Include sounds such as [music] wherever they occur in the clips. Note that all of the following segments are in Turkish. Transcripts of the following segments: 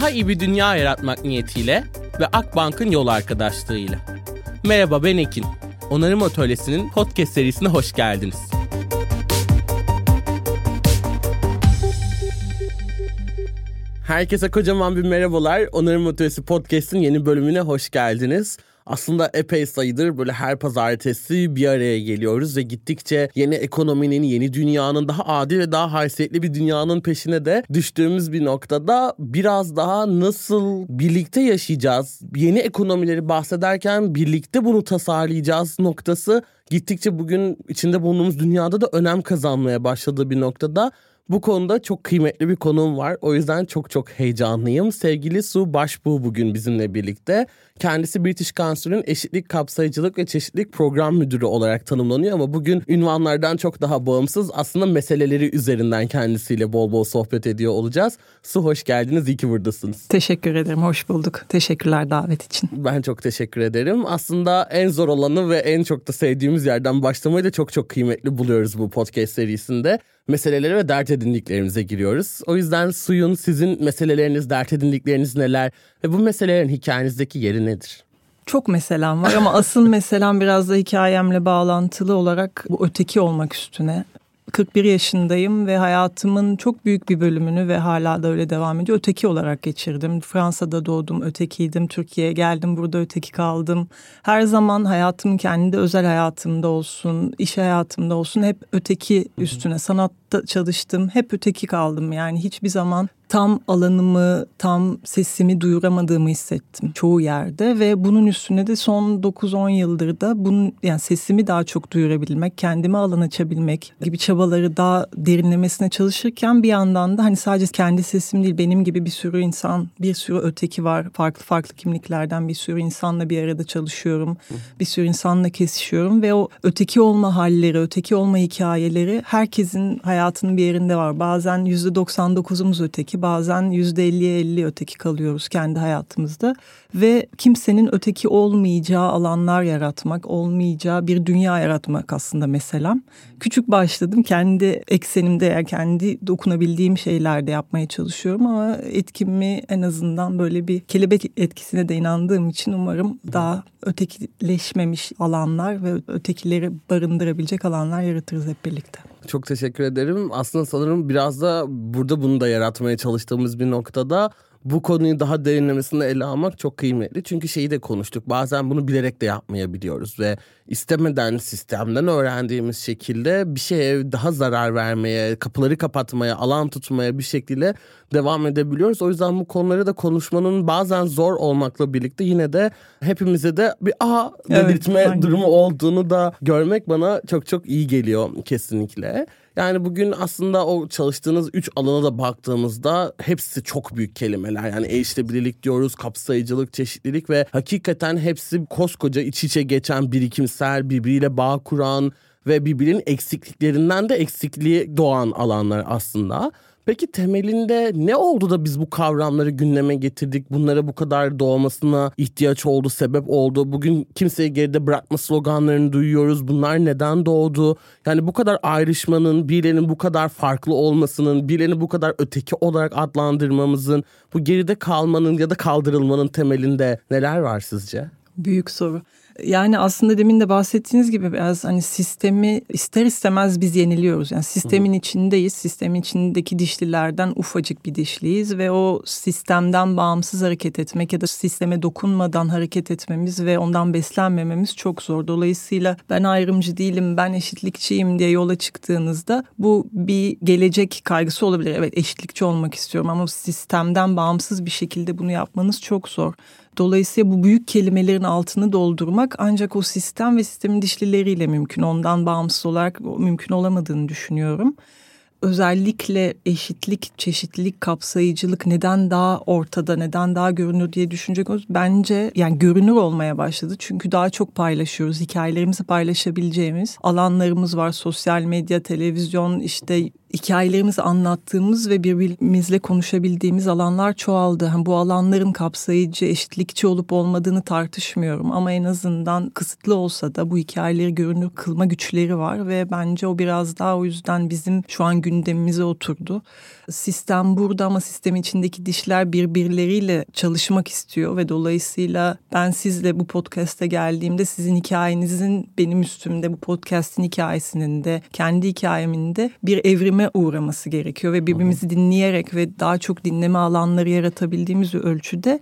daha iyi bir dünya yaratmak niyetiyle ve Akbank'ın yol arkadaşlığıyla. Merhaba ben Ekin. Onarım Atölyesi'nin podcast serisine hoş geldiniz. Herkese kocaman bir merhabalar. Onarım Atölyesi Podcast'ın yeni bölümüne hoş geldiniz aslında epey sayıdır böyle her pazartesi bir araya geliyoruz ve gittikçe yeni ekonominin, yeni dünyanın, daha adil ve daha haysiyetli bir dünyanın peşine de düştüğümüz bir noktada biraz daha nasıl birlikte yaşayacağız, yeni ekonomileri bahsederken birlikte bunu tasarlayacağız noktası gittikçe bugün içinde bulunduğumuz dünyada da önem kazanmaya başladığı bir noktada bu konuda çok kıymetli bir konum var. O yüzden çok çok heyecanlıyım. Sevgili Su Başbuğ bugün bizimle birlikte. Kendisi British Council'ın eşitlik, kapsayıcılık ve çeşitlilik program müdürü olarak tanımlanıyor ama bugün ünvanlardan çok daha bağımsız aslında meseleleri üzerinden kendisiyle bol bol sohbet ediyor olacağız. Su hoş geldiniz, iyi ki buradasınız. Teşekkür ederim, hoş bulduk. Teşekkürler davet için. Ben çok teşekkür ederim. Aslında en zor olanı ve en çok da sevdiğimiz yerden başlamayı da çok çok kıymetli buluyoruz bu podcast serisinde meselelere ve dert edindiklerimize giriyoruz. O yüzden suyun sizin meseleleriniz, dert edindikleriniz neler ve bu meselelerin hikayenizdeki yeri nedir? Çok meselem var ama asıl meselem biraz da hikayemle bağlantılı olarak bu öteki olmak üstüne. 41 yaşındayım ve hayatımın çok büyük bir bölümünü ve hala da öyle devam ediyor. Öteki olarak geçirdim. Fransa'da doğdum, ötekiydim. Türkiye'ye geldim, burada öteki kaldım. Her zaman hayatım kendi özel hayatımda olsun, iş hayatımda olsun hep öteki üstüne. Sanatta çalıştım, hep öteki kaldım. Yani hiçbir zaman tam alanımı, tam sesimi duyuramadığımı hissettim çoğu yerde ve bunun üstüne de son 9-10 yıldır da bunun yani sesimi daha çok duyurabilmek, kendime alan açabilmek gibi çabaları daha derinlemesine çalışırken bir yandan da hani sadece kendi sesim değil benim gibi bir sürü insan, bir sürü öteki var. Farklı farklı kimliklerden bir sürü insanla bir arada çalışıyorum. Bir sürü insanla kesişiyorum ve o öteki olma halleri, öteki olma hikayeleri herkesin hayatının bir yerinde var. Bazen %99'umuz öteki, bazen yüzde elliye elli öteki kalıyoruz kendi hayatımızda ve kimsenin öteki olmayacağı alanlar yaratmak, olmayacağı bir dünya yaratmak aslında meselem. Küçük başladım kendi eksenimde yani kendi dokunabildiğim şeylerde yapmaya çalışıyorum ama etkimi en azından böyle bir kelebek etkisine de inandığım için umarım daha ötekileşmemiş alanlar ve ötekileri barındırabilecek alanlar yaratırız hep birlikte. Çok teşekkür ederim. Aslında sanırım biraz da burada bunu da yaratmaya çalıştığımız bir noktada bu konuyu daha derinlemesine ele almak çok kıymetli. Çünkü şeyi de konuştuk. Bazen bunu bilerek de yapmayabiliyoruz ve istemeden sistemden öğrendiğimiz şekilde bir şeye daha zarar vermeye, kapıları kapatmaya, alan tutmaya bir şekilde devam edebiliyoruz. O yüzden bu konuları da konuşmanın bazen zor olmakla birlikte yine de hepimize de bir aha dedirtme evet, durumu olduğunu da görmek bana çok çok iyi geliyor kesinlikle. Yani bugün aslında o çalıştığınız üç alana da baktığımızda hepsi çok büyük kelimeler. Yani erişilebilirlik diyoruz, kapsayıcılık, çeşitlilik ve hakikaten hepsi koskoca iç içe geçen birikimsel, birbiriyle bağ kuran ve birbirinin eksikliklerinden de eksikliği doğan alanlar aslında. Peki temelinde ne oldu da biz bu kavramları gündeme getirdik? Bunlara bu kadar doğmasına ihtiyaç oldu, sebep oldu. Bugün kimseyi geride bırakma sloganlarını duyuyoruz. Bunlar neden doğdu? Yani bu kadar ayrışmanın, birilerinin bu kadar farklı olmasının, birilerini bu kadar öteki olarak adlandırmamızın, bu geride kalmanın ya da kaldırılmanın temelinde neler var sizce? Büyük soru. Yani aslında demin de bahsettiğiniz gibi biraz hani sistemi ister istemez biz yeniliyoruz. Yani sistemin Hı. içindeyiz. Sistemin içindeki dişlilerden ufacık bir dişliyiz ve o sistemden bağımsız hareket etmek ya da sisteme dokunmadan hareket etmemiz ve ondan beslenmememiz çok zor. Dolayısıyla ben ayrımcı değilim, ben eşitlikçiyim diye yola çıktığınızda bu bir gelecek kaygısı olabilir. Evet eşitlikçi olmak istiyorum ama sistemden bağımsız bir şekilde bunu yapmanız çok zor. Dolayısıyla bu büyük kelimelerin altını doldurmak ancak o sistem ve sistemin dişlileriyle mümkün. Ondan bağımsız olarak mümkün olamadığını düşünüyorum. Özellikle eşitlik, çeşitlilik, kapsayıcılık neden daha ortada, neden daha görünür diye düşünecek olursak bence yani görünür olmaya başladı. Çünkü daha çok paylaşıyoruz. Hikayelerimizi paylaşabileceğimiz alanlarımız var. Sosyal medya, televizyon, işte hikayelerimizi anlattığımız ve birbirimizle konuşabildiğimiz alanlar çoğaldı. Hani bu alanların kapsayıcı, eşitlikçi olup olmadığını tartışmıyorum ama en azından kısıtlı olsa da bu hikayeleri görünür kılma güçleri var ve bence o biraz daha o yüzden bizim şu an gündemimize oturdu. Sistem burada ama sistemin içindeki dişler birbirleriyle çalışmak istiyor ve dolayısıyla ben sizle bu podcast'e geldiğimde sizin hikayenizin benim üstümde bu podcast'in hikayesinin de kendi hikayemin de bir evrime uğraması gerekiyor ve birbirimizi dinleyerek ve daha çok dinleme alanları yaratabildiğimiz ölçüde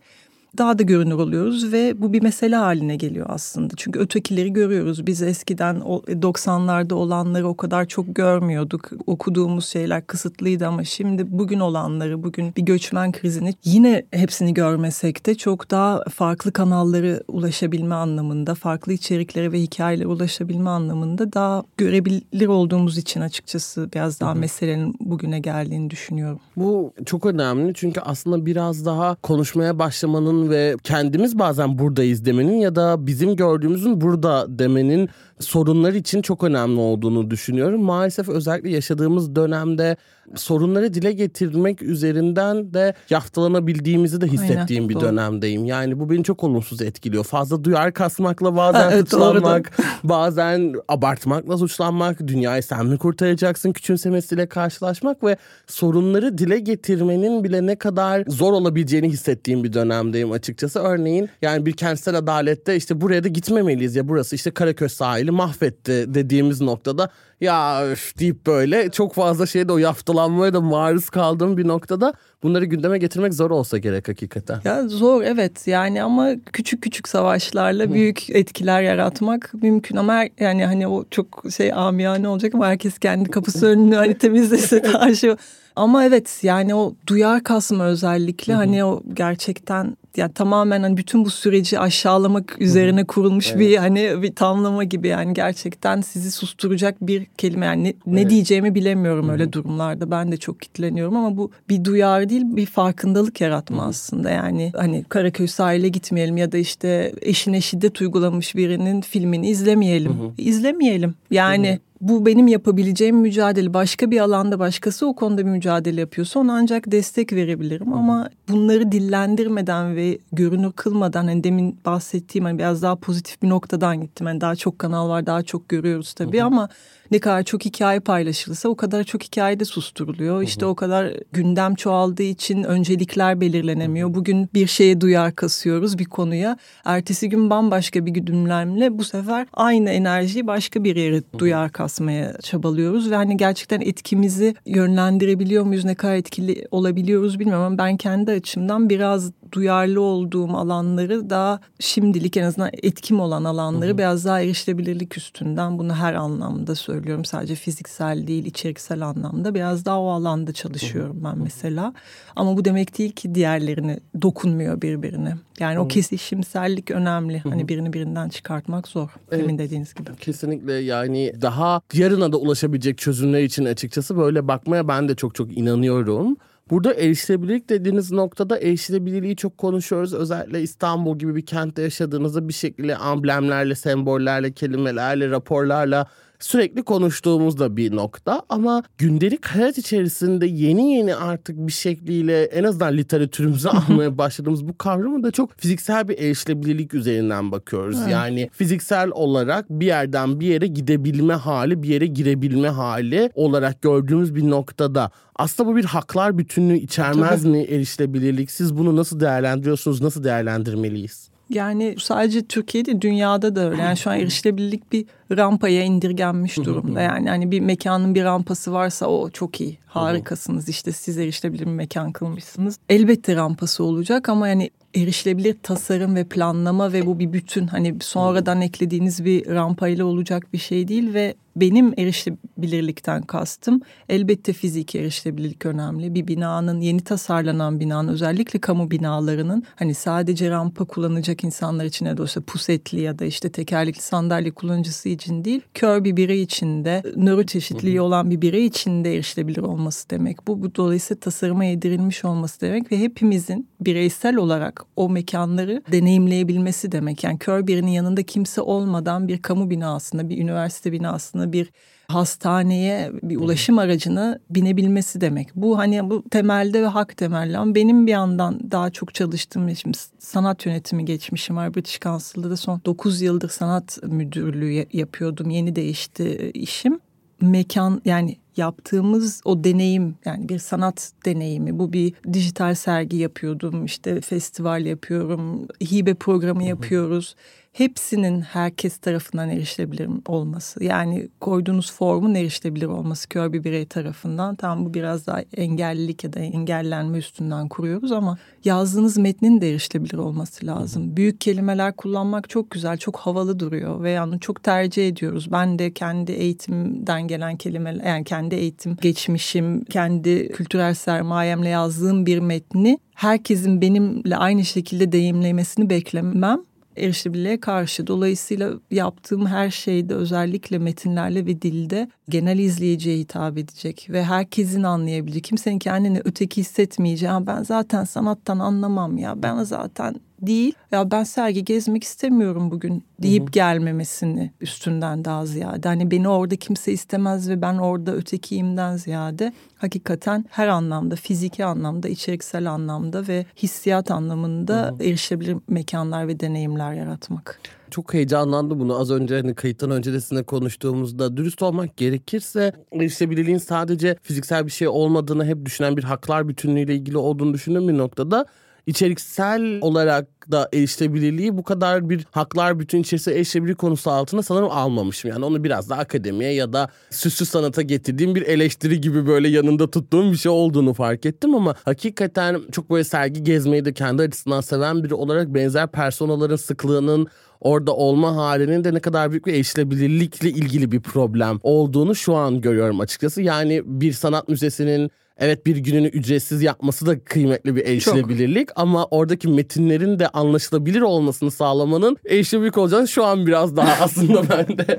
daha da görünür oluyoruz ve bu bir mesele haline geliyor aslında. Çünkü ötekileri görüyoruz. Biz eskiden 90'larda olanları o kadar çok görmüyorduk. Okuduğumuz şeyler kısıtlıydı ama şimdi bugün olanları, bugün bir göçmen krizini yine hepsini görmesek de çok daha farklı kanalları ulaşabilme anlamında, farklı içeriklere ve hikayelere ulaşabilme anlamında daha görebilir olduğumuz için açıkçası biraz daha hı hı. meselenin bugüne geldiğini düşünüyorum. Bu çok önemli çünkü aslında biraz daha konuşmaya başlamanın ve kendimiz bazen buradayız demenin ya da bizim gördüğümüzün burada demenin sorunlar için çok önemli olduğunu düşünüyorum. Maalesef özellikle yaşadığımız dönemde sorunları dile getirmek üzerinden de yaftılanabildiğimizi de hissettiğim Aynen, bir doğru. dönemdeyim. Yani bu beni çok olumsuz etkiliyor. Fazla duyar kasmakla bazen [laughs] evet, suçlanmak, bazen abartmakla suçlanmak, dünyayı sen mi kurtaracaksın küçümsemesiyle karşılaşmak ve sorunları dile getirmenin bile ne kadar zor olabileceğini hissettiğim bir dönemdeyim açıkçası. Örneğin yani bir kentsel adalette işte buraya da gitmemeliyiz ya burası işte Karaköy sahili mahvetti dediğimiz noktada ya öf deyip böyle çok fazla şeyde o yaftalanmaya da maruz kaldığım bir noktada bunları gündeme getirmek zor olsa gerek hakikaten. Ya zor evet. Yani ama küçük küçük savaşlarla büyük etkiler yaratmak mümkün ama her, yani hani o çok şey amiyane olacak ama herkes kendi kapısı önünü hani temizlese [laughs] daha şey ama evet yani o duyar kasma özellikle hani o gerçekten yani tamamen hani bütün bu süreci aşağılamak üzerine kurulmuş evet. bir hani bir tamlama gibi yani gerçekten sizi susturacak bir kelime yani ne, evet. ne diyeceğimi bilemiyorum Hı-hı. öyle durumlarda ben de çok kitleniyorum ama bu bir duyar değil bir farkındalık yaratma Hı-hı. aslında yani hani Karaköy sahile gitmeyelim ya da işte eşine şiddet uygulamış birinin filmini izlemeyelim Hı-hı. izlemeyelim yani bu benim yapabileceğim mücadele. Başka bir alanda başkası o konuda bir mücadele yapıyorsa ona ancak destek verebilirim. Ama bunları dillendirmeden ve görünür kılmadan hani demin bahsettiğim hani biraz daha pozitif bir noktadan gittim. Yani daha çok kanal var daha çok görüyoruz tabii ama ne kadar çok hikaye paylaşılırsa o kadar çok hikaye de susturuluyor. İşte o kadar gündem çoğaldığı için öncelikler belirlenemiyor. Bugün bir şeye duyar kasıyoruz bir konuya. Ertesi gün bambaşka bir güdümlemle bu sefer aynı enerjiyi başka bir yere duyar kasmaya çabalıyoruz. Ve hani gerçekten etkimizi yönlendirebiliyor muyuz? Ne kadar etkili olabiliyoruz bilmiyorum ama ben kendi açımdan biraz duyarlı olduğum alanları daha şimdilik en azından etkim olan alanları hı hı. biraz daha erişilebilirlik üstünden bunu her anlamda söylüyorum. Sadece fiziksel değil içeriksel anlamda biraz daha o alanda çalışıyorum ben mesela. Ama bu demek değil ki diğerlerini dokunmuyor birbirine. Yani o kesişimsellik önemli. Hani birini birinden çıkartmak zor. Evet. Demin dediğiniz gibi. Kesinlikle yani daha yarına da ulaşabilecek çözümler için açıkçası böyle bakmaya ben de çok çok inanıyorum. Burada erişilebilirlik dediğiniz noktada erişilebilirliği çok konuşuyoruz. Özellikle İstanbul gibi bir kentte yaşadığınızda bir şekilde amblemlerle, sembollerle, kelimelerle, raporlarla sürekli konuştuğumuz da bir nokta ama gündelik hayat içerisinde yeni yeni artık bir şekliyle en azından literatürümüze almaya başladığımız bu kavramı da çok fiziksel bir erişilebilirlik üzerinden bakıyoruz. Evet. Yani fiziksel olarak bir yerden bir yere gidebilme hali, bir yere girebilme hali olarak gördüğümüz bir noktada aslında bu bir haklar bütünlüğü içermez Tabii. mi erişilebilirlik? Siz bunu nasıl değerlendiriyorsunuz? Nasıl değerlendirmeliyiz? Yani sadece Türkiye'de dünyada da öyle. Yani şu an erişilebilirlik bir rampaya indirgenmiş durumda. Yani hani bir mekanın bir rampası varsa o çok iyi. Harikasınız işte siz erişilebilir bir mekan kılmışsınız. Elbette rampası olacak ama yani erişilebilir tasarım ve planlama ve bu bir bütün hani sonradan eklediğiniz bir rampayla olacak bir şey değil ve benim erişilebilirlikten kastım elbette fiziki erişilebilirlik önemli. Bir binanın yeni tasarlanan binanın özellikle kamu binalarının hani sadece rampa kullanacak insanlar için ne de olsa pusetli ya da işte tekerlekli sandalye kullanıcısı için değil kör bir birey için de nöro çeşitliliği olan bir birey için de erişilebilir olması demek. Bu, bu dolayısıyla tasarıma yedirilmiş olması demek ve hepimizin bireysel olarak o mekanları deneyimleyebilmesi demek. Yani kör birinin yanında kimse olmadan bir kamu binasında, bir üniversite binasında, bir hastaneye bir ulaşım aracına binebilmesi demek. Bu hani bu temelde ve hak temelli ama benim bir yandan daha çok çalıştığım şimdi sanat yönetimi geçmişim var. British Council'da da son 9 yıldır sanat müdürlüğü yapıyordum. Yeni değişti işim. Mekan yani yaptığımız o deneyim yani bir sanat deneyimi bu bir dijital sergi yapıyordum işte festival yapıyorum hibe programı yapıyoruz hepsinin herkes tarafından erişilebilir olması. Yani koyduğunuz formun erişilebilir olması kör bir birey tarafından. Tam bu biraz daha engellilik ya da engellenme üstünden kuruyoruz ama yazdığınız metnin de erişilebilir olması lazım. Büyük kelimeler kullanmak çok güzel, çok havalı duruyor ve yani çok tercih ediyoruz. Ben de kendi eğitimden gelen kelimeler, yani kendi eğitim geçmişim, kendi kültürel sermayemle yazdığım bir metni herkesin benimle aynı şekilde deyimlemesini beklemem erişilebilirliğe karşı. Dolayısıyla yaptığım her şeyde özellikle metinlerle ve dilde genel izleyiciye hitap edecek ve herkesin anlayabileceği, kimsenin kendini öteki hissetmeyeceği. Ben zaten sanattan anlamam ya, ben zaten değil. Ya ben sergi gezmek istemiyorum bugün deyip Hı-hı. gelmemesini üstünden daha ziyade. Hani beni orada kimse istemez ve ben orada ötekiyimden ziyade hakikaten her anlamda fiziki anlamda, içeriksel anlamda ve hissiyat anlamında Hı-hı. erişebilir mekanlar ve deneyimler yaratmak. Çok heyecanlandı bunu az önce hani kayıttan öncesinde konuştuğumuzda dürüst olmak gerekirse erişebilirliğin sadece fiziksel bir şey olmadığını hep düşünen bir haklar bütünlüğüyle ilgili olduğunu düşündüğüm bir noktada içeriksel olarak da erişilebilirliği bu kadar bir haklar bütün içerisinde erişilebilir konusu altına sanırım almamışım. Yani onu biraz da akademiye ya da süslü sanata getirdiğim bir eleştiri gibi böyle yanında tuttuğum bir şey olduğunu fark ettim ama hakikaten çok böyle sergi gezmeyi de kendi açısından seven biri olarak benzer personaların sıklığının orada olma halinin de ne kadar büyük bir erişilebilirlikle ilgili bir problem olduğunu şu an görüyorum açıkçası. Yani bir sanat müzesinin Evet bir gününü ücretsiz yapması da kıymetli bir erişilebilirlik Çok. ama oradaki metinlerin de anlaşılabilir olmasını sağlamanın erişilebilirlik olacağını şu an biraz daha [laughs] aslında ben de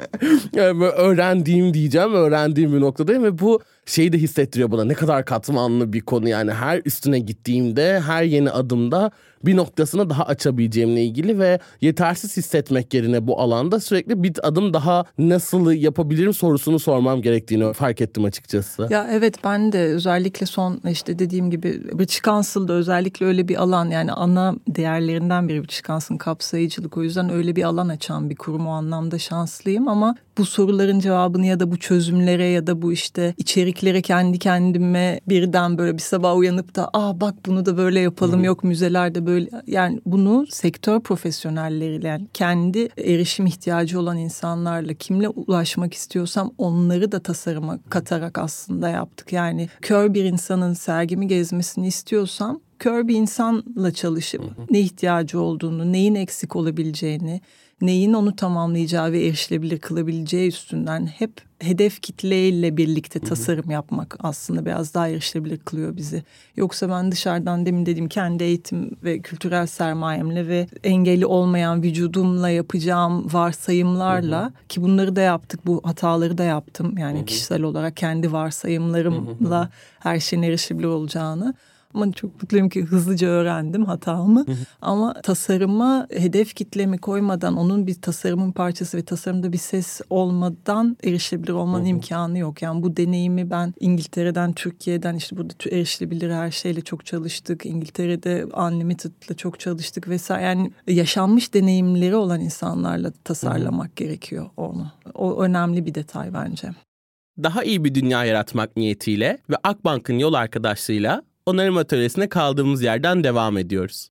yani öğrendiğim diyeceğim öğrendiğim bir noktadayım ve bu şeyi de hissettiriyor bana ne kadar katmanlı bir konu yani her üstüne gittiğimde her yeni adımda bir noktasını daha açabileceğimle ilgili ve yetersiz hissetmek yerine bu alanda sürekli bir adım daha nasıl yapabilirim sorusunu sormam gerektiğini fark ettim açıkçası. Ya evet ben de özellikle son işte dediğim gibi British Council'da özellikle öyle bir alan yani ana değerlerinden biri British Council'ın kapsayıcılık o yüzden öyle bir alan açan bir kurum o anlamda şanslıyım ama bu soruların cevabını ya da bu çözümlere ya da bu işte içeriklere kendi kendime birden böyle bir sabah uyanıp da aa bak bunu da böyle yapalım Hı. yok müzelerde böyle yani bunu sektör profesyonelleriyle yani kendi erişim ihtiyacı olan insanlarla kimle ulaşmak istiyorsam onları da tasarıma katarak aslında yaptık. Yani kör bir insanın sergimi gezmesini istiyorsam kör bir insanla çalışıp ne ihtiyacı olduğunu, neyin eksik olabileceğini, neyin onu tamamlayacağı ve erişilebilir kılabileceği üstünden hep hedef kitleyle birlikte tasarım yapmak aslında biraz daha erişilebilir kılıyor bizi. Yoksa ben dışarıdan demin dediğim kendi eğitim ve kültürel sermayemle ve engelli olmayan vücudumla yapacağım varsayımlarla hı hı. ki bunları da yaptık bu hataları da yaptım yani hı hı. kişisel olarak kendi varsayımlarımla hı hı. her şeyin erişilebilir olacağını ama çok mutluyum ki hızlıca öğrendim hatamı. Ama tasarıma hedef kitlemi koymadan onun bir tasarımın parçası ve tasarımda bir ses olmadan erişilebilir olmanın imkanı yok. Yani bu deneyimi ben İngiltere'den, Türkiye'den işte burada erişilebilir her şeyle çok çalıştık. İngiltere'de Unlimited'la çok çalıştık vesaire. Yani yaşanmış deneyimleri olan insanlarla tasarlamak gerekiyor onu. O önemli bir detay bence daha iyi bir dünya yaratmak niyetiyle ve Akbank'ın yol arkadaşlığıyla onarım atölyesine kaldığımız yerden devam ediyoruz.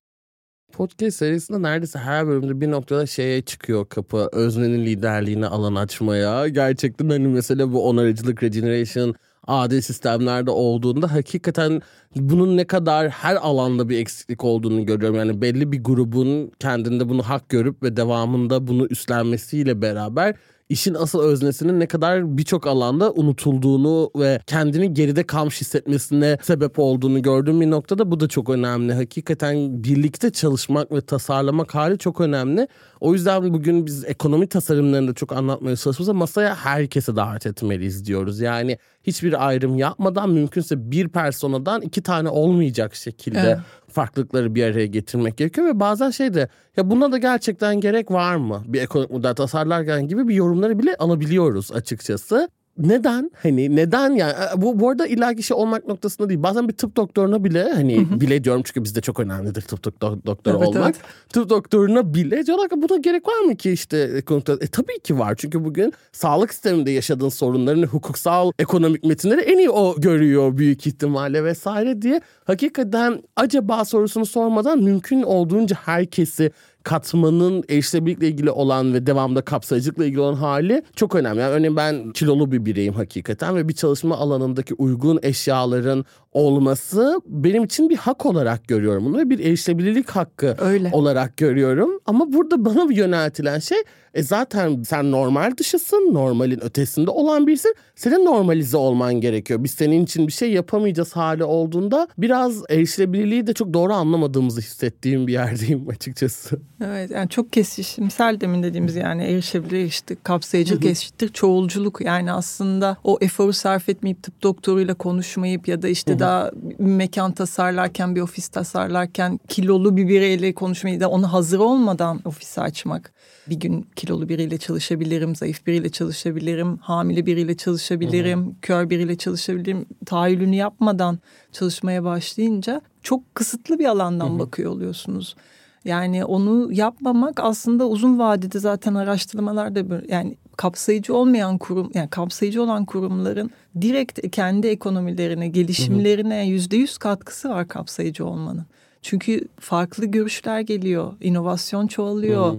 Podcast serisinde neredeyse her bölümde bir noktada şeye çıkıyor kapı. Öznenin liderliğine alan açmaya. Gerçekten hani mesela bu onarıcılık, regeneration, adil sistemlerde olduğunda hakikaten bunun ne kadar her alanda bir eksiklik olduğunu görüyorum. Yani belli bir grubun kendinde bunu hak görüp ve devamında bunu üstlenmesiyle beraber işin asıl öznesinin ne kadar birçok alanda unutulduğunu ve kendini geride kalmış hissetmesine sebep olduğunu gördüğüm bir noktada bu da çok önemli. Hakikaten birlikte çalışmak ve tasarlamak hali çok önemli. O yüzden bugün biz ekonomi tasarımlarında çok anlatmaya çalışıyoruz masaya herkese davet etmeliyiz diyoruz. Yani hiçbir ayrım yapmadan mümkünse bir personadan iki tane olmayacak şekilde evet. farklılıkları bir araya getirmek gerekiyor ve bazen şey de ya buna da gerçekten gerek var mı? Bir ekonomik model tasarlarken gibi bir yorumları bile alabiliyoruz açıkçası neden hani neden yani e, bu bu arada illa kişi olmak noktasında değil. Bazen bir tıp doktoruna bile hani hı hı. bile diyorum çünkü bizde çok önemlidir tıp doktor, doktor evet, olmak. Evet. Tıp doktoruna bile diyorlar ki buna gerek var mı ki işte e, tabii ki var. Çünkü bugün sağlık sisteminde yaşadığın sorunların hukuksal ekonomik metinleri en iyi o görüyor büyük ihtimalle vesaire diye. Hakikaten acaba sorusunu sormadan mümkün olduğunca herkesi katmanın erişilebilirlikle ilgili olan ve devamda kapsayıcılıkla ilgili olan hali çok önemli. Yani örneğin ben kilolu bir bireyim hakikaten ve bir çalışma alanındaki uygun eşyaların olması benim için bir hak olarak görüyorum bunu ve bir erişilebilirlik hakkı Öyle. olarak görüyorum. Ama burada bana yöneltilen şey e zaten sen normal dışısın, normalin ötesinde olan birisin. Senin normalize olman gerekiyor. Biz senin için bir şey yapamayacağız hali olduğunda biraz erişilebilirliği de çok doğru anlamadığımızı hissettiğim bir yerdeyim [laughs] açıkçası. Evet yani çok kesişimsel demin dediğimiz yani erişebilir işte kapsayıcılık eşittir çoğulculuk. Yani aslında o eforu sarf etmeyip tıp doktoruyla konuşmayıp ya da işte bir mekan tasarlarken bir ofis tasarlarken kilolu bir bireyle konuşmayı da onu hazır olmadan ofisi açmak bir gün kilolu biriyle çalışabilirim, zayıf biriyle çalışabilirim, hamile biriyle çalışabilirim, Hı-hı. kör biriyle çalışabilirim. Tahayyülünü yapmadan çalışmaya başlayınca çok kısıtlı bir alandan Hı-hı. bakıyor oluyorsunuz. Yani onu yapmamak aslında uzun vadede zaten araştırmalarda böyle yani kapsayıcı olmayan kurum yani kapsayıcı olan kurumların direkt kendi ekonomilerine, gelişimlerine yüzde yüz katkısı var kapsayıcı olmanın. Çünkü farklı görüşler geliyor, inovasyon çoğalıyor. Hı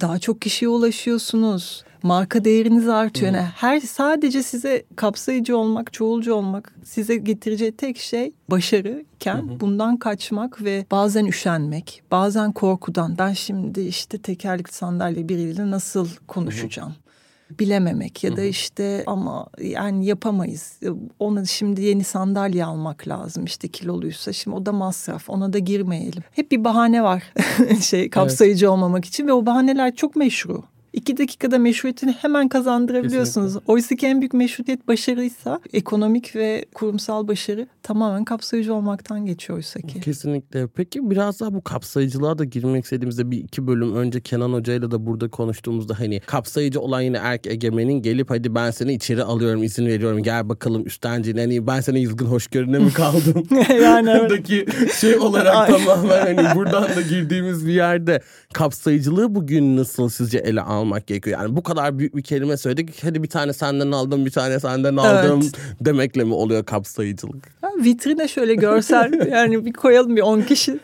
daha çok kişiye ulaşıyorsunuz. Marka değeriniz artıyor. Yani her sadece size kapsayıcı olmak, çoğulcu olmak size getireceği tek şey başarıken bundan kaçmak ve bazen üşenmek, bazen korkudan ben şimdi işte tekerlekli sandalye biriyle nasıl konuşacağım? Bilememek ya da işte ama yani yapamayız. Ona şimdi yeni sandalye almak lazım işte kiloluysa. Şimdi o da masraf. Ona da girmeyelim. Hep bir bahane var [laughs] şey kapsayıcı evet. olmamak için ve o bahaneler çok meşru iki dakikada meşruiyetini hemen kazandırabiliyorsunuz. Kesinlikle. Oysa ki en büyük meşruiyet başarıysa ekonomik ve kurumsal başarı tamamen kapsayıcı olmaktan geçiyor oysa ki. Kesinlikle. Peki biraz daha bu kapsayıcılığa da girmek istediğimizde bir iki bölüm önce Kenan Hoca'yla da burada konuştuğumuzda hani kapsayıcı olan yine erk egemenin gelip hadi ben seni içeri alıyorum izin veriyorum gel bakalım üstencil hani ben sana yılgın hoşgörüne mi kaldım? [laughs] yani evet. şey olarak tamamen hani buradan da girdiğimiz bir yerde kapsayıcılığı bugün nasıl sizce ele almak almak gerekiyor. Yani bu kadar büyük bir kelime söyledik. Hadi bir tane senden aldım, bir tane senden aldım evet. demekle mi oluyor kapsayıcılık? Vitrine şöyle görsel [laughs] yani bir koyalım bir 10 kişi.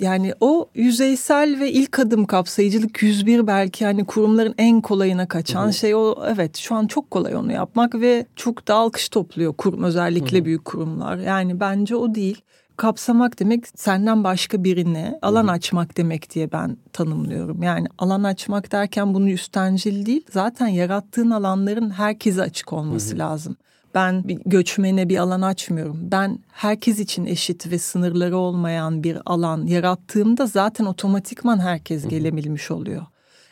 Yani o yüzeysel ve ilk adım kapsayıcılık 101 belki yani kurumların en kolayına kaçan Hı-hı. şey o. Evet şu an çok kolay onu yapmak ve çok da alkış topluyor kurum özellikle Hı-hı. büyük kurumlar. Yani bence o değil kapsamak demek senden başka birine alan açmak demek diye ben tanımlıyorum. Yani alan açmak derken bunu üstencil değil zaten yarattığın alanların herkese açık olması lazım. Ben bir göçmene bir alan açmıyorum. Ben herkes için eşit ve sınırları olmayan bir alan yarattığımda zaten otomatikman herkes gelebilmiş oluyor.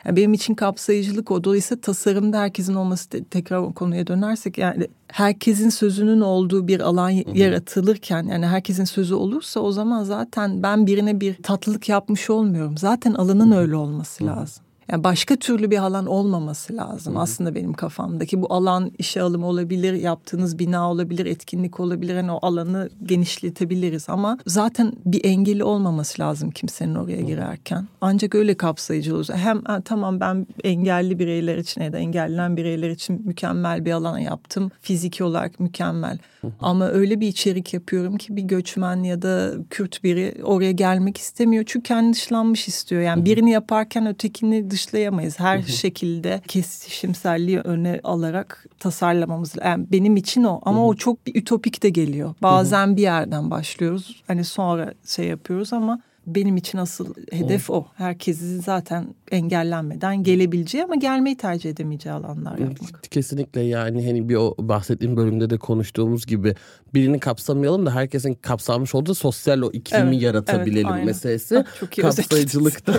Yani benim için kapsayıcılık o. Dolayısıyla tasarımda herkesin olması tekrar o konuya dönersek yani herkesin sözünün olduğu bir alan yaratılırken yani herkesin sözü olursa o zaman zaten ben birine bir tatlılık yapmış olmuyorum. Zaten alanın öyle olması lazım. Yani başka türlü bir alan olmaması lazım. Hı hı. Aslında benim kafamdaki bu alan işe alım olabilir, yaptığınız bina olabilir, etkinlik olabilir. Hani o alanı genişletebiliriz ama zaten bir engeli olmaması lazım kimsenin oraya girerken. Ancak öyle kapsayıcı olursa hem ha, tamam ben engelli bireyler için ya da engellenen bireyler için mükemmel bir alan yaptım. Fiziki olarak mükemmel. Ama öyle bir içerik yapıyorum ki bir göçmen ya da Kürt biri oraya gelmek istemiyor. Çünkü kendi dışlanmış istiyor. Yani birini yaparken ötekini dışlayamayız. Her şekilde kesişimselliği öne alarak tasarlamamız. Yani benim için o ama o çok bir ütopik de geliyor. Bazen bir yerden başlıyoruz. Hani sonra şey yapıyoruz ama benim için asıl hedef o. Herkesi zaten engellenmeden gelebileceği ama gelmeyi tercih edemeyeceği alanlar yapmak. Kesinlikle yani hani bir o bahsettiğim bölümde de konuştuğumuz gibi birini kapsamayalım da herkesin kapsanmış olduğu sosyal o iklimi evet, yaratabilelim evet, meselesi. Ah, çok iyi Kapsayıcılıkta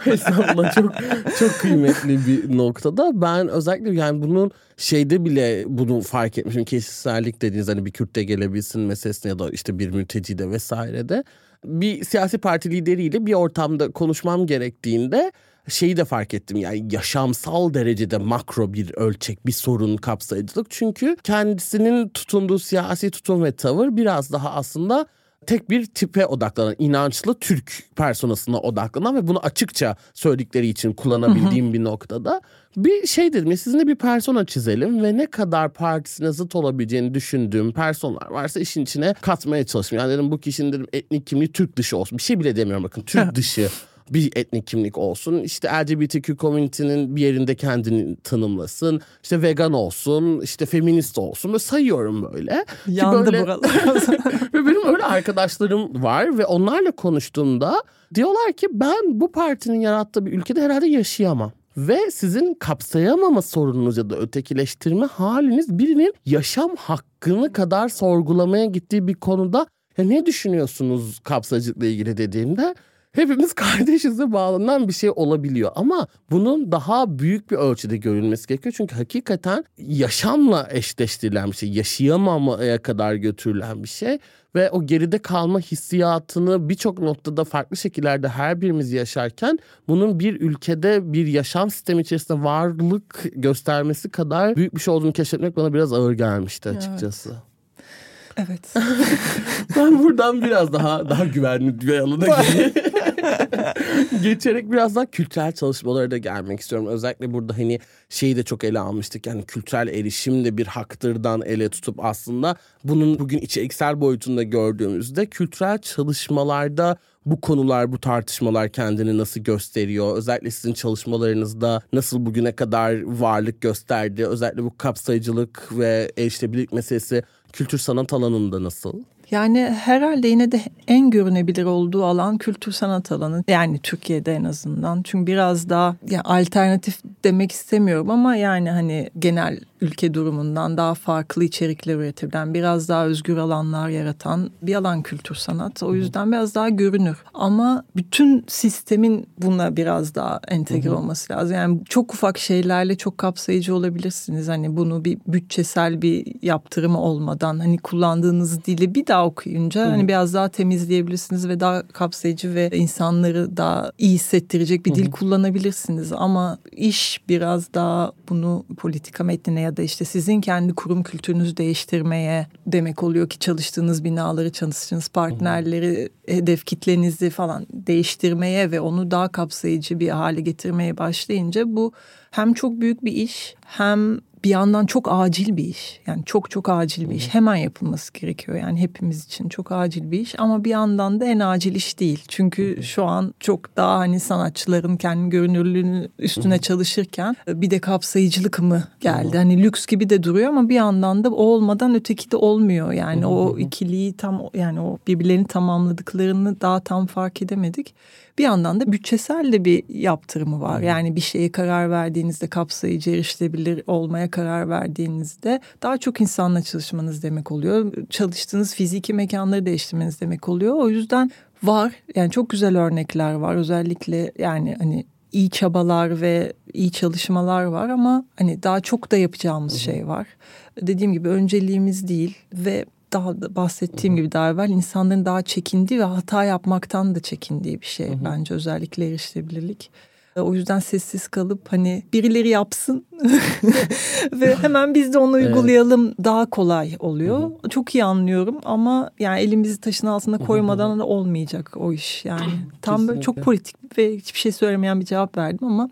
hesapla [laughs] [laughs] çok çok kıymetli bir noktada. Ben özellikle yani bunun şeyde bile bunu fark etmişim. Kesişsellik dediğiniz hani bir Kürt de gelebilsin meselesine ya da işte bir mülteci de vesairede bir siyasi parti lideriyle bir ortamda konuşmam gerektiğinde şeyi de fark ettim yani yaşamsal derecede makro bir ölçek bir sorun kapsayıcılık. Çünkü kendisinin tutunduğu siyasi tutum ve tavır biraz daha aslında tek bir tipe odaklanan, inançlı Türk personasına odaklanan ve bunu açıkça söyledikleri için kullanabildiğim bir noktada bir şey dedim ya sizinle bir persona çizelim ve ne kadar partisine zıt olabileceğini düşündüğüm personlar varsa işin içine katmaya çalıştım. Yani dedim bu kişinin dedim etnik kimliği Türk dışı olsun. Bir şey bile demiyorum bakın Türk [laughs] dışı bir etnik kimlik olsun. İşte LGBTQ community'nin bir yerinde kendini tanımlasın. İşte vegan olsun, işte feminist olsun. Böyle sayıyorum böyle. Yandı böyle... buralar. [laughs] ve benim öyle arkadaşlarım var ve onlarla konuştuğumda diyorlar ki ben bu partinin yarattığı bir ülkede herhalde yaşayamam. Ve sizin kapsayamama sorununuz ya da ötekileştirme haliniz birinin yaşam hakkını kadar sorgulamaya gittiği bir konuda ya ne düşünüyorsunuz kapsayıcılıkla ilgili dediğimde hepimiz [laughs] kardeşize bağlanan bir şey olabiliyor. Ama bunun daha büyük bir ölçüde görülmesi gerekiyor. Çünkü hakikaten yaşamla eşleştirilen bir şey. Yaşayamamaya kadar götürülen bir şey. Ve o geride kalma hissiyatını birçok noktada farklı şekillerde her birimiz yaşarken bunun bir ülkede bir yaşam sistemi içerisinde varlık göstermesi kadar büyük bir şey olduğunu keşfetmek bana biraz ağır gelmişti açıkçası. Evet. Evet. [laughs] ben buradan biraz daha daha güvenli bir alana [laughs] [laughs] geçerek biraz daha kültürel çalışmalara da gelmek istiyorum. Özellikle burada hani şeyi de çok ele almıştık. Yani kültürel erişim de bir haktırdan ele tutup aslında bunun bugün içeriksel boyutunda gördüğümüzde kültürel çalışmalarda bu konular, bu tartışmalar kendini nasıl gösteriyor? Özellikle sizin çalışmalarınızda nasıl bugüne kadar varlık gösterdi? Özellikle bu kapsayıcılık ve erişilebilirlik meselesi kültür sanat alanında nasıl? Yani herhalde yine de en görünebilir olduğu alan kültür sanat alanı. Yani Türkiye'de en azından. Çünkü biraz daha ya alternatif demek istemiyorum ama yani hani genel ülke durumundan daha farklı içerikler üretebilen, biraz daha özgür alanlar yaratan bir alan kültür sanat. O yüzden biraz daha görünür. Ama bütün sistemin buna biraz daha entegre Hı-hı. olması lazım. Yani çok ufak şeylerle çok kapsayıcı olabilirsiniz. Hani bunu bir bütçesel bir yaptırımı olmadan hani kullandığınız dili bir daha okuyunca Hı-hı. hani biraz daha temizleyebilirsiniz ve daha kapsayıcı ve insanları daha iyi hissettirecek bir Hı-hı. dil kullanabilirsiniz. Ama iş biraz daha bunu politika metnine ya da işte sizin kendi kurum kültürünüzü değiştirmeye demek oluyor ki çalıştığınız binaları, çalıştığınız partnerleri, hedef kitlenizi falan değiştirmeye ve onu daha kapsayıcı bir hale getirmeye başlayınca bu hem çok büyük bir iş hem bir yandan çok acil bir iş. Yani çok çok acil bir iş. Hemen yapılması gerekiyor. Yani hepimiz için çok acil bir iş ama bir yandan da en acil iş değil. Çünkü şu an çok daha hani sanatçıların kendi görünürlüğünün üstüne çalışırken bir de kapsayıcılık mı geldi? Hani lüks gibi de duruyor ama bir yandan da o olmadan öteki de olmuyor. Yani o ikiliyi tam yani o birbirlerini tamamladıklarını daha tam fark edemedik. Bir yandan da bütçesel de bir yaptırımı var. Yani bir şeye karar verdiğinizde kapsayıcı erişilebilir olmaya karar verdiğinizde daha çok insanla çalışmanız demek oluyor. Çalıştığınız fiziki mekanları değiştirmeniz demek oluyor. O yüzden var yani çok güzel örnekler var. Özellikle yani hani iyi çabalar ve iyi çalışmalar var ama hani daha çok da yapacağımız şey var. Dediğim gibi önceliğimiz değil ve daha da bahsettiğim gibi daha evvel insanların daha çekindiği ve hata yapmaktan da çekindiği bir şey Hı-hı. bence özellikle erişilebilirlik. O yüzden sessiz kalıp hani birileri yapsın [laughs] ve hemen biz de onu uygulayalım evet. daha kolay oluyor. Hı-hı. Çok iyi anlıyorum ama yani elimizi taşın altına koymadan da olmayacak o iş yani. Tam böyle çok politik ve hiçbir şey söylemeyen bir cevap verdim ama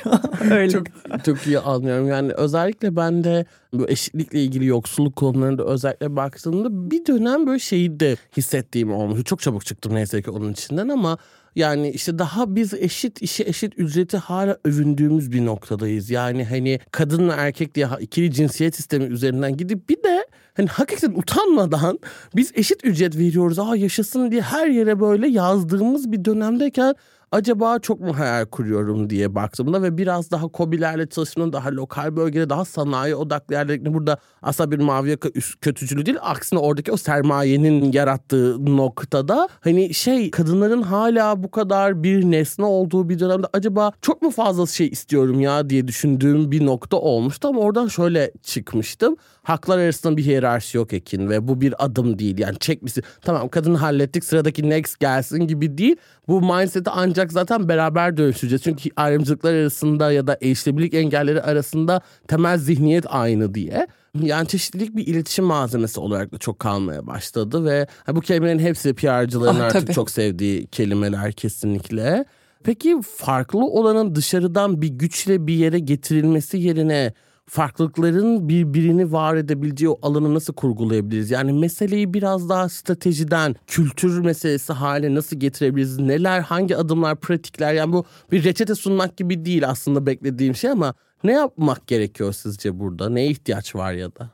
[laughs] öyle. Çok, çok iyi anlıyorum. Yani özellikle ben de bu eşitlikle ilgili yoksulluk konularında özellikle baktığımda bir dönem böyle şeyi de hissettiğim olmuş. Çok çabuk çıktım neyse ki onun içinden ama yani işte daha biz eşit işi eşit ücreti hala övündüğümüz bir noktadayız. Yani hani kadınla erkek diye ikili cinsiyet sistemi üzerinden gidip bir de hani hakikaten utanmadan biz eşit ücret veriyoruz. Aa yaşasın diye her yere böyle yazdığımız bir dönemdeyken acaba çok mu hayal kuruyorum diye baktığımda ve biraz daha kobilerle çalışmanın daha lokal bölgede daha sanayi odaklı yerlerinde burada aslında bir mavi yaka kötücülü değil aksine oradaki o sermayenin yarattığı noktada hani şey kadınların hala bu kadar bir nesne olduğu bir dönemde acaba çok mu fazla şey istiyorum ya diye düşündüğüm bir nokta olmuştu ama oradan şöyle çıkmıştım. Haklar arasında bir hiyerarşi yok Ekin ve bu bir adım değil yani çekmesi tamam kadını hallettik sıradaki next gelsin gibi değil. Bu mindset'i ancak olacak zaten beraber dönüşeceğiz. Çünkü ayrımcılıklar arasında ya da erişilebilirlik engelleri arasında temel zihniyet aynı diye. Yani çeşitlilik bir iletişim malzemesi olarak da çok kalmaya başladı ve bu kelimelerin hepsi PR'cıların Ah, artık tabii. çok sevdiği kelimeler kesinlikle. Peki farklı olanın dışarıdan bir güçle bir yere getirilmesi yerine farklılıkların birbirini var edebileceği o alanı nasıl kurgulayabiliriz? Yani meseleyi biraz daha stratejiden kültür meselesi hale nasıl getirebiliriz? Neler, hangi adımlar, pratikler? Yani bu bir reçete sunmak gibi değil aslında beklediğim şey ama ne yapmak gerekiyor sizce burada? Neye ihtiyaç var ya da?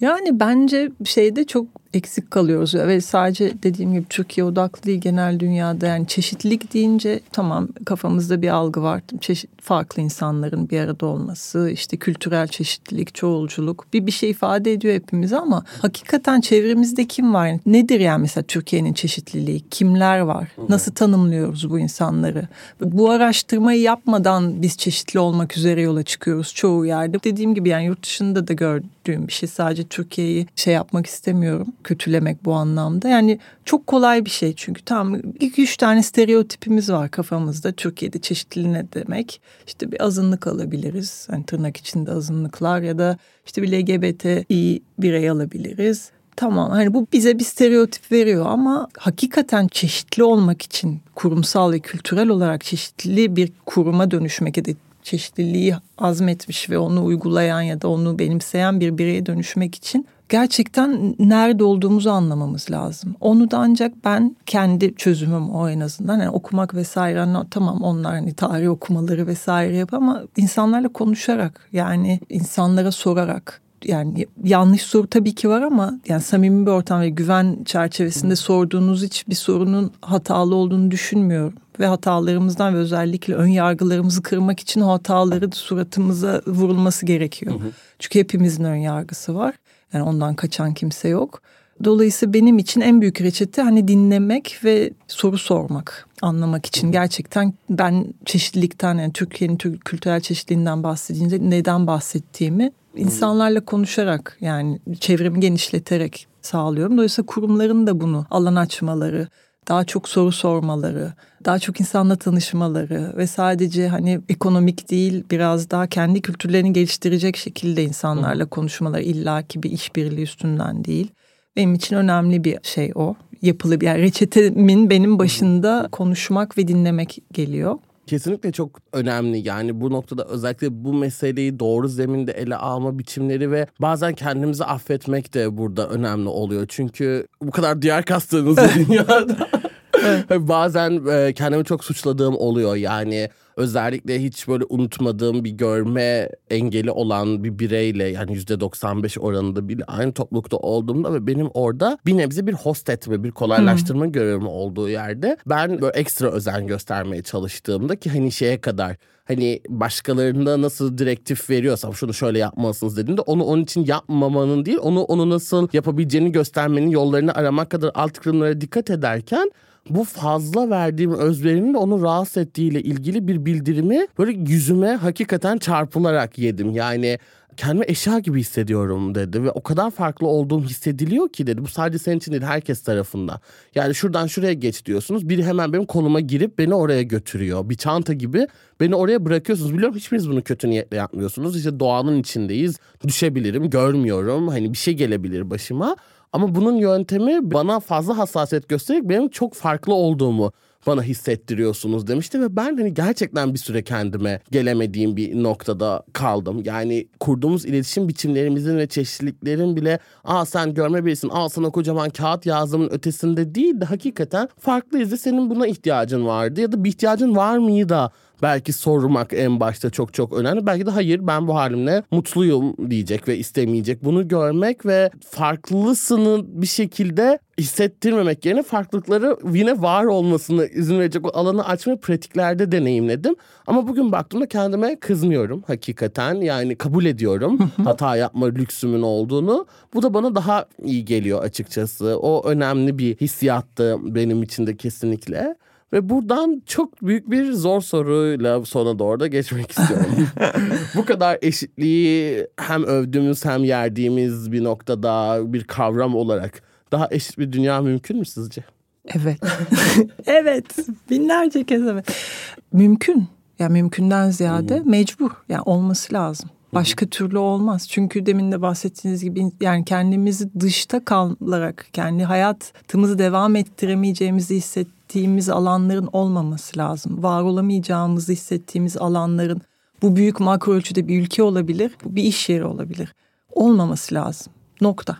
Yani bence şeyde çok eksik kalıyoruz ve sadece dediğim gibi Türkiye odaklı değil genel dünyada yani çeşitlilik deyince tamam kafamızda bir algı var. Çeşit farklı insanların bir arada olması, işte kültürel çeşitlilik, çoğulculuk bir bir şey ifade ediyor hepimize ama hakikaten çevremizde kim var? Nedir yani mesela Türkiye'nin çeşitliliği? Kimler var? Nasıl tanımlıyoruz bu insanları? Bu araştırmayı yapmadan biz çeşitli olmak üzere yola çıkıyoruz çoğu yerde. Dediğim gibi yani yurt dışında da gördüğüm bir şey. Sadece Türkiye'yi şey yapmak istemiyorum. Kötülemek bu anlamda. Yani çok kolay bir şey çünkü tam iki üç tane stereotipimiz var kafamızda. Türkiye'de çeşitli ne demek? İşte bir azınlık alabiliriz. Hani tırnak içinde azınlıklar ya da işte bir LGBTİ birey alabiliriz. Tamam hani bu bize bir stereotip veriyor ama hakikaten çeşitli olmak için kurumsal ve kültürel olarak çeşitli bir kuruma dönüşmek ya da çeşitliliği azmetmiş ve onu uygulayan ya da onu benimseyen bir bireye dönüşmek için gerçekten nerede olduğumuzu anlamamız lazım. Onu da ancak ben kendi çözümüm o en azından. Yani okumak vesaire hani tamam onlar hani tarih okumaları vesaire yap ama insanlarla konuşarak yani insanlara sorarak yani yanlış soru tabii ki var ama yani samimi bir ortam ve güven çerçevesinde sorduğunuz hiçbir sorunun hatalı olduğunu düşünmüyorum. Ve hatalarımızdan ve özellikle ön yargılarımızı kırmak için o hataları suratımıza vurulması gerekiyor. Çünkü hepimizin ön yargısı var. Yani ondan kaçan kimse yok. Dolayısıyla benim için en büyük reçete hani dinlemek ve soru sormak, anlamak için gerçekten ben çeşitlilikten yani Türkiye'nin kültürel çeşitliliğinden bahsedince neden bahsettiğimi insanlarla konuşarak yani çevremi genişleterek sağlıyorum. Dolayısıyla kurumların da bunu alan açmaları, daha çok soru sormaları, daha çok insanla tanışmaları ve sadece hani ekonomik değil biraz daha kendi kültürlerini geliştirecek şekilde insanlarla konuşmaları illaki bir işbirliği üstünden değil. Benim için önemli bir şey o. Yapılı bir yani reçetemin benim başında konuşmak ve dinlemek geliyor. Kesinlikle çok önemli. Yani bu noktada özellikle bu meseleyi doğru zeminde ele alma biçimleri ve bazen kendimizi affetmek de burada önemli oluyor. Çünkü bu kadar diğer kastığınız [laughs] dünyada [laughs] bazen kendimi çok suçladığım oluyor. Yani özellikle hiç böyle unutmadığım bir görme engeli olan bir bireyle yani yüzde 95 oranında bile aynı toplulukta olduğumda ve benim orada bir nebze bir host etme, bir kolaylaştırma hmm. görevim olduğu yerde ben böyle ekstra özen göstermeye çalıştığımda ki hani şeye kadar hani başkalarında nasıl direktif veriyorsam şunu şöyle yapmalısınız dediğimde onu onun için yapmamanın değil onu onu nasıl yapabileceğini göstermenin yollarını aramak kadar alt kırımlara dikkat ederken bu fazla verdiğim özverinin de onu rahatsız ettiğiyle ilgili bir bildirimi böyle yüzüme hakikaten çarpılarak yedim. Yani kendimi eşya gibi hissediyorum dedi ve o kadar farklı olduğum hissediliyor ki dedi. Bu sadece senin için değil herkes tarafından. Yani şuradan şuraya geç diyorsunuz. Biri hemen benim koluma girip beni oraya götürüyor. Bir çanta gibi beni oraya bırakıyorsunuz. Biliyorum hiçbiriniz bunu kötü niyetle yapmıyorsunuz. İşte doğanın içindeyiz. Düşebilirim, görmüyorum. Hani bir şey gelebilir başıma. Ama bunun yöntemi bana fazla hassasiyet göstererek benim çok farklı olduğumu bana hissettiriyorsunuz demişti ve ben hani gerçekten bir süre kendime gelemediğim bir noktada kaldım. Yani kurduğumuz iletişim biçimlerimizin ve çeşitliliklerin bile aa sen görme birisin al sana kocaman kağıt yazdığımın ötesinde değil de hakikaten farklıyız ve senin buna ihtiyacın vardı ya da bir ihtiyacın var mıydı da belki sormak en başta çok çok önemli. Belki de hayır ben bu halimle mutluyum diyecek ve istemeyecek. Bunu görmek ve farklısını bir şekilde hissettirmemek yerine farklılıkları yine var olmasını izin verecek o alanı açmayı pratiklerde deneyimledim. Ama bugün baktığımda kendime kızmıyorum hakikaten. Yani kabul ediyorum hata yapma lüksümün olduğunu. Bu da bana daha iyi geliyor açıkçası. O önemli bir hissiyattı benim için de kesinlikle. Ve buradan çok büyük bir zor soruyla sona doğru da geçmek istiyorum. [laughs] Bu kadar eşitliği hem övdüğümüz hem yerdiğimiz bir noktada bir kavram olarak daha eşit bir dünya mümkün mü sizce? Evet. [laughs] evet. Binlerce kez evet. Mümkün. Yani mümkünden ziyade hmm. mecbur. Yani olması lazım. Başka türlü olmaz. Çünkü demin de bahsettiğiniz gibi yani kendimizi dışta kalarak kendi hayatımızı devam ettiremeyeceğimizi hissettiğimiz alanların olmaması lazım. Var olamayacağımızı hissettiğimiz alanların bu büyük makro ölçüde bir ülke olabilir, bir iş yeri olabilir. Olmaması lazım. Nokta.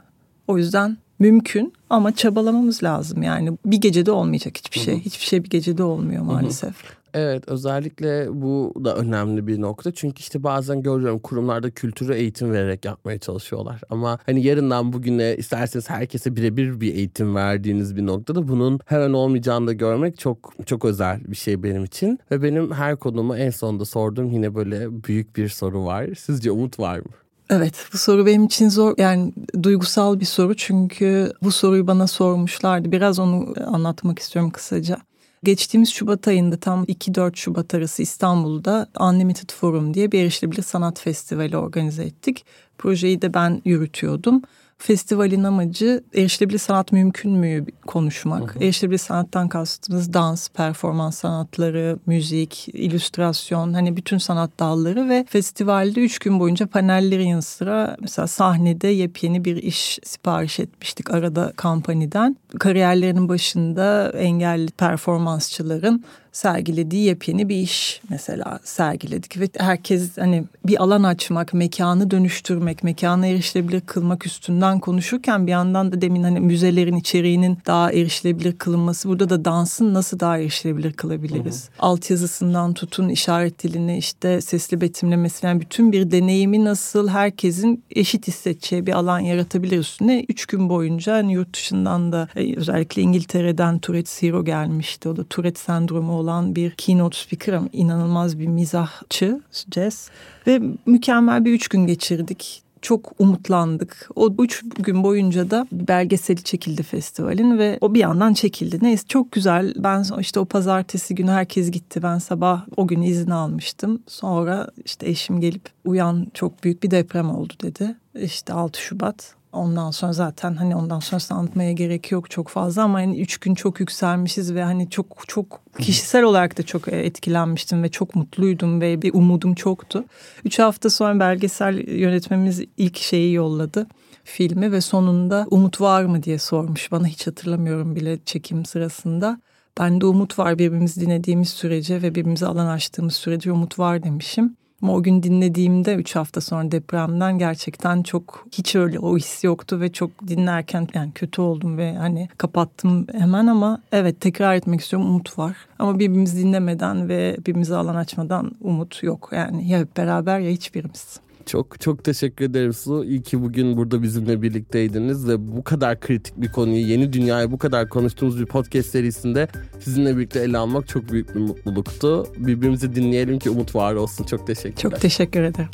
O yüzden mümkün ama çabalamamız lazım. Yani bir gecede olmayacak hiçbir şey. Hiçbir şey bir gecede olmuyor maalesef. Evet özellikle bu da önemli bir nokta. Çünkü işte bazen görüyorum kurumlarda kültürü eğitim vererek yapmaya çalışıyorlar. Ama hani yarından bugüne isterseniz herkese birebir bir eğitim verdiğiniz bir noktada bunun hemen olmayacağını da görmek çok çok özel bir şey benim için. Ve benim her konumu en sonunda sorduğum yine böyle büyük bir soru var. Sizce umut var mı? Evet bu soru benim için zor yani duygusal bir soru çünkü bu soruyu bana sormuşlardı. Biraz onu anlatmak istiyorum kısaca. Geçtiğimiz Şubat ayında tam 2-4 Şubat arası İstanbul'da Unlimited Forum diye bir erişilebilir sanat festivali organize ettik. Projeyi de ben yürütüyordum. Festivalin amacı erişilebilir sanat mümkün mü konuşmak. Hı hı. Erişilebilir sanattan kastımız dans, performans sanatları, müzik, illüstrasyon hani bütün sanat dalları ve festivalde üç gün boyunca panellerin yanı sıra mesela sahnede yepyeni bir iş sipariş etmiştik arada kampaniden. Kariyerlerinin başında engelli performansçıların sergilediği yepyeni bir iş mesela sergiledik ve herkes hani bir alan açmak, mekanı dönüştürmek, mekanı erişilebilir kılmak üstünden konuşurken bir yandan da demin hani müzelerin içeriğinin daha erişilebilir kılınması, burada da dansın nasıl daha erişilebilir kılabiliriz? Hı hı. Altyazısından tutun işaret diline işte sesli betimlemesi yani bütün bir deneyimi nasıl herkesin eşit hissedeceği bir alan yaratabilir üstüne. Üç gün boyunca hani yurt dışından da e, özellikle İngiltere'den Tourette's Hero gelmişti. O da Tourette sendromu olan bir keynote speaker ama inanılmaz bir mizahçı Jess. Ve mükemmel bir üç gün geçirdik çok umutlandık. O üç gün boyunca da belgeseli çekildi festivalin ve o bir yandan çekildi. Neyse çok güzel. Ben işte o pazartesi günü herkes gitti. Ben sabah o gün izin almıştım. Sonra işte eşim gelip uyan çok büyük bir deprem oldu dedi. İşte 6 Şubat. Ondan sonra zaten hani ondan sonra anlatmaya gerek yok çok fazla ama hani üç gün çok yükselmişiz ve hani çok çok kişisel olarak da çok e, etkilenmiştim ve çok mutluydum ve bir umudum çoktu. Üç hafta sonra belgesel yönetmemiz ilk şeyi yolladı filmi ve sonunda umut var mı diye sormuş bana hiç hatırlamıyorum bile çekim sırasında. Ben de umut var birbirimizi dinlediğimiz sürece ve birbirimize alan açtığımız sürece umut var demişim. Ama o gün dinlediğimde 3 hafta sonra depremden gerçekten çok hiç öyle o his yoktu ve çok dinlerken yani kötü oldum ve hani kapattım hemen ama evet tekrar etmek istiyorum umut var. Ama birbirimizi dinlemeden ve birbirimize alan açmadan umut yok. Yani ya hep beraber ya hiçbirimiz. Çok çok teşekkür ederim Su. İyi ki bugün burada bizimle birlikteydiniz ve bu kadar kritik bir konuyu yeni dünyayı bu kadar konuştuğumuz bir podcast serisinde sizinle birlikte ele almak çok büyük bir mutluluktu. Birbirimizi dinleyelim ki umut var olsun. Çok teşekkürler. Çok teşekkür ederim.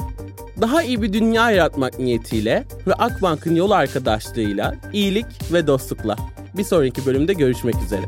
Daha iyi bir dünya yaratmak niyetiyle ve Akbank'ın yol arkadaşlığıyla iyilik ve dostlukla. Bir sonraki bölümde görüşmek üzere.